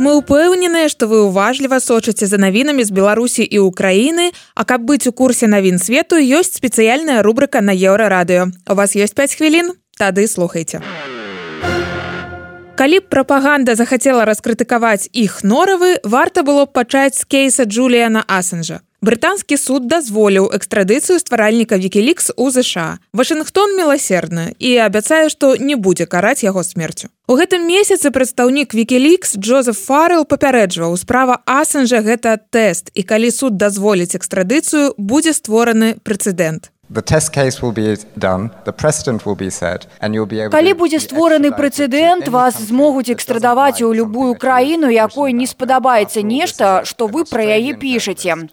Мы ўпэўненыя, што вы ўважліва сочыце за навінамі з Беларусі і Украіны, А каб быць у курсе навін свету ёсць спецыяльная рубрыка на еўрарадыё. У вас ёсць 5 хвілін, тады слухайце. Калі б прапаганда захацела раскрытыкаваць іх норавы, варта было б пачаць з кейса Джуліяна Асенжа. Брытанскі суд дазволіў экстрадыцыю стваральніка Вкілікс у ЗША. Вашынгтон міласердны і абяцае, што не будзе караць яго смерцю. У гэтым месяцы прадстаўнік Вкілікс Джозеф Фарел папярэджваў справа Асенжа гэта тэст і калі суд дазволіць экстрадыцыю, будзе створаны прэцэдэнт. Калі будзе створаны прэцэдэнт, вас змогуць экстрадаваць у любую краіну, якой не спадабаецца нешта, што вы пра яе пішаце.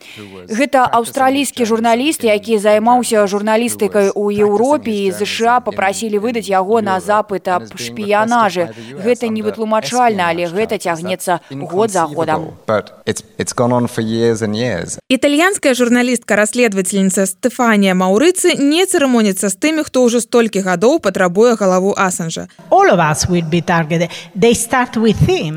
Гэта аўстралійскі журналіст, які займаўся журналістыкай у Еўропе і ЗША папрасілі выдаць яго на запыт аб шпіянажы. Гэта не вытлумачальна, але гэта цягнецца год за годам. Італьянская журналістка расследовательніца Стэфанія Маўры рыцы не цырымоніцца з тымі хто ўжо столькі гадоў патрабуе галаву асанжа.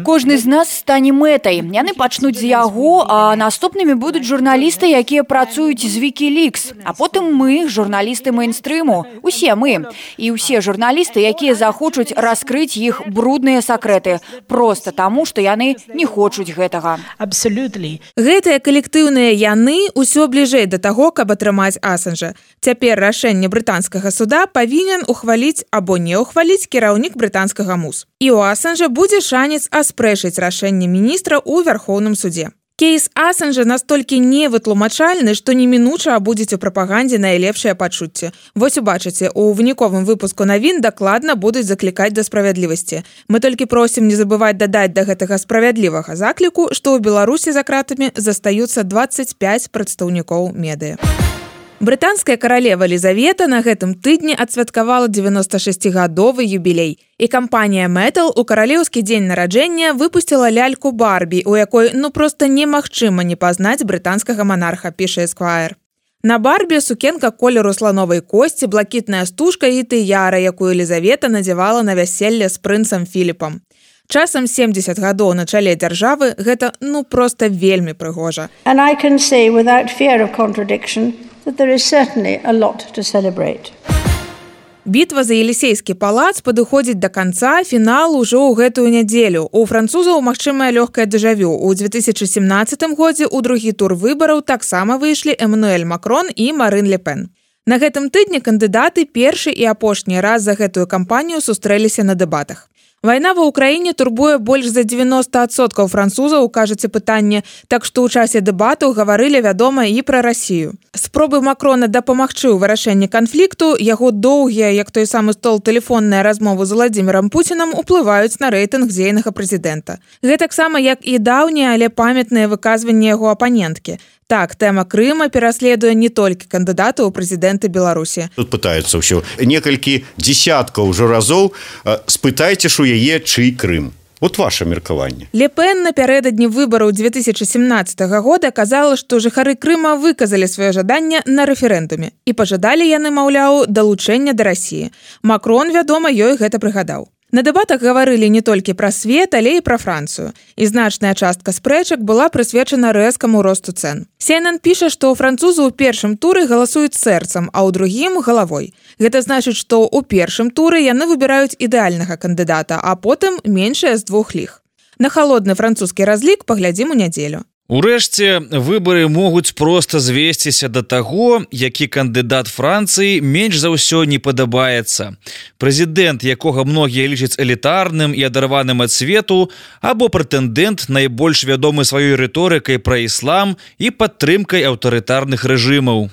Кожны з нас стане мэтай. Яны пачнуць з яго а наступнымі будуць журналісты якія працуюць з вкілікс а потым мы журналісты мейнстрыму усе мы. І ўсе журналісты якія захочуць раскрыць іх брудныя сакрэты. Просто таму што яны не хочуць гэтага. Абсолютно гэтыя калектыўныя яны ўсё бліжэй да таго каб атрымаць асанжа Цяпер рашэнне брытанскага суда павінен ухваліць або не ўхваліць кіраўнік брытанскага мус. І у Асанжа будзе шанец аспрэчыць рашэнне міністра ў вярхоўным суде. Кейс Асанжа настолькі невытлумачальны, што немінуча абудзіць у прапагандзе найлепшыя пачуцці. Вось убачыце, у выніковым выпуску навін дакладна будуць заклікаць да справядлівасці. Мы толькі просім не забываць дадаць да гэтага справядлівага закліку, што ў Беларусі за кратамі застаюцца 25 прадстаўнікоў медыя. Брытанская каралева Лізавета на гэтым тыдні адсвяткавала 96гадовы юбілей. І кампанія Мэтл у каралеўскі дзень нараджэння выпусціла ляльку Барбі, у якой ну проста немагчыма не пазнаць брытанскага монарха піша Сквайр. На барбе сукенка колеру слановай косці, блакітная стужка і тыяра, якую Лізавета надзявала на вяселле з прынцам Філіпам. Часам 70 гадоў на чале дзяржавы гэта ну проста вельмі прыгожа. And I can say without fear of contradiction, that there is certainly a lot to celebrate. Бітва за елісейскі палац падыходзіць да канца фінал ужо ў гэтую нядзелю. У французаў магчымае лёгкае дэжавю. У 2017 годзе ў другі тур выбараў таксама выйшлі Эмнуэль Макрон і Марын Лепен. На гэтым тыдні кандыдаты першы і апошні раз за гэтую кампанію сустрэліся на дэбатах. Вайна ва ўкраіне турбуе больш за 90соткаў французаў кажаце пытанне, так што ў часе дэбату гаварылі вядома і пра рассію. Спробы макрона дапамагчы ў вырашэнні канфлікту яго доўгія, як той самы стол тэлефонная размова з владимиром Пуцінам уплываюць на рэйтынг дзейнага прэзідэнта. Гэтаксама як і даўнія, але памятныя выказванні яго апаненткі. Так, тэма Крыма пераследуе не толькі кандыдата ў прэзідэнты Беларусі. Тут пытаюцца ўсё некалькі десяткаў ўжо разоў спытайце ж у яе чый Крым. Вот ваше меркаванне. Лепен напярэдадні выбараў 2017 года казала, што жыхары Крыма выказалі сваё жаданне на рэферэндуме і пажадалі яны, маўляў, далучэння да рассіі. Макрон, вядома, ёй гэта прыгадаў. На дэбатах гаварылі не толькі пра свет, але і пра францыю. І значная частка спрэчак была прысвечана рэзкаму росту цэн. Сенан піша, што французы ў першым туры галасуюць сэрцам, а ў другім галавой. Гэта значыць, што ў першым туры яны выбіраюць ідэальнага кандыдата, а потым меншая з двух ліх. На халодны французскі разлік паглядзім у нядзелю. Урэшце выбары могуць проста звесціся да таго, які кандыдат Францыі менш за ўсё не падабаецца. Прэзідэнт, якога многія лічаць элітарным і адарваным ад свету, або прэтэндэнт найбольш вядомы сваёй рыторыкай пра іслам і падтрымкай аўтарытарных рэжымаў.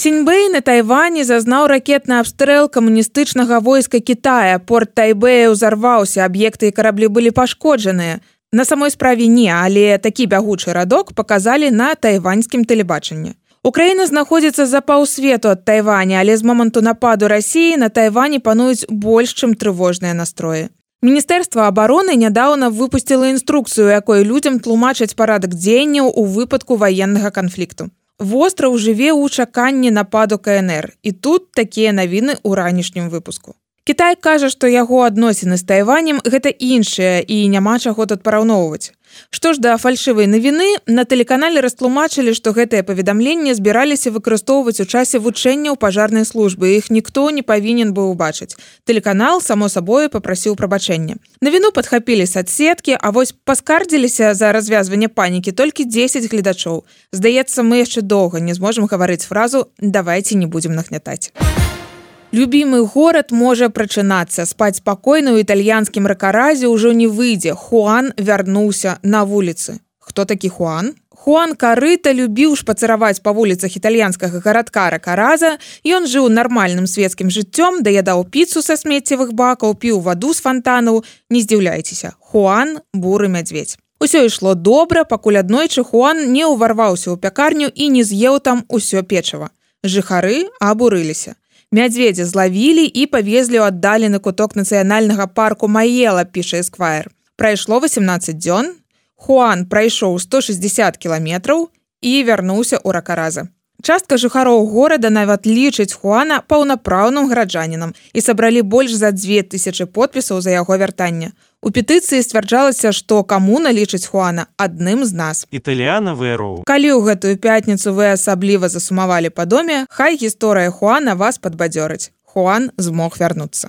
Сіньбэй на Тайване зазнаў ракетны абстрэл камуністычнага войска Китая. Порт Тайбэя ўзарваўся, аб'екты і караблі былі пашкоджаныя. На самой справе не, але такі бягучы радок паказалі на тайваньскім тэлебачанні. Украіна знаходзіцца за паўсвету ад Тайваня, але з моманту нападу рассіі на Тайване пануюць больш, чым трывожныя настроі. Міністэрства абароны нядаўна выпусціла інструкцыю, якой людзям тлумачаць парадак дзеянняў у выпадку ваеннага канфлікту. Востраў жыве ў чаканні нападу КНР і тут такія навіны ў ранішнім выпуску. Кітай кажа, што яго адносіны з тайванем гэта іншыя і няма чаго тут параўноўваць. Што ж да фальшывай навіны на тэлеканале растлумачылі, што гэтыя паведамленні збіраліся выкарыстоўваць у часе вучэнняў пажарнай службы іх ніхто не павінен быў убачыць. Тэлеканал само сабою попрасіў прабачэння. Навіну падхапілі садсеткі, а вось паскардзіліся за развязванне панікі толькі 10 гледачоў. Здаецца, мы яшчэ доўга не зможам гаварыць фразу давайте не будзем нагнятаць. Любімы горад можа прачынацца. Спаць спакойна ў італьянскім ракаразе ўжо не выйдзе. Хуан вярнуўся на вуліцы. Хто такі хуан? Хуан карыта любіў шпацыраваць па вуліцах італьянскага гарадка ракараза. Ён жыў нармальным свецкім жыццём даядаў піцу са смеццевых бакаў піў ваду з фонтанаў не здзіўляйцеся хуан буры мядзведь Усё ішло добра пакуль аднойчы хуан не ўварваўся ў пякарню і не з'еў там усё печыва. Жыхары абурыліся Мядзведзя злавілі і павезлі ў аддалены куток нацыянальнага парку Маела піша эсквайр. Прайшло 18 дзён. Хуан прайшоў 160 кіламетраў і вярнуўся ў ракараза. Частка жыхароў горада нават лічыць Хуана паўнапраўным гараджанінам і сабралі больш за 2000 подпісаў за яго вяртання. У петыцыі сцвярджалася, што камуна лічыць Хуана адным з нас. Італіяна вэроў. Калі ў гэтую пятніцу вы асабліва засумавалі па доме, хай гісторыя Хуана вас падбадзёрыць. Хуан змог вярнуцца.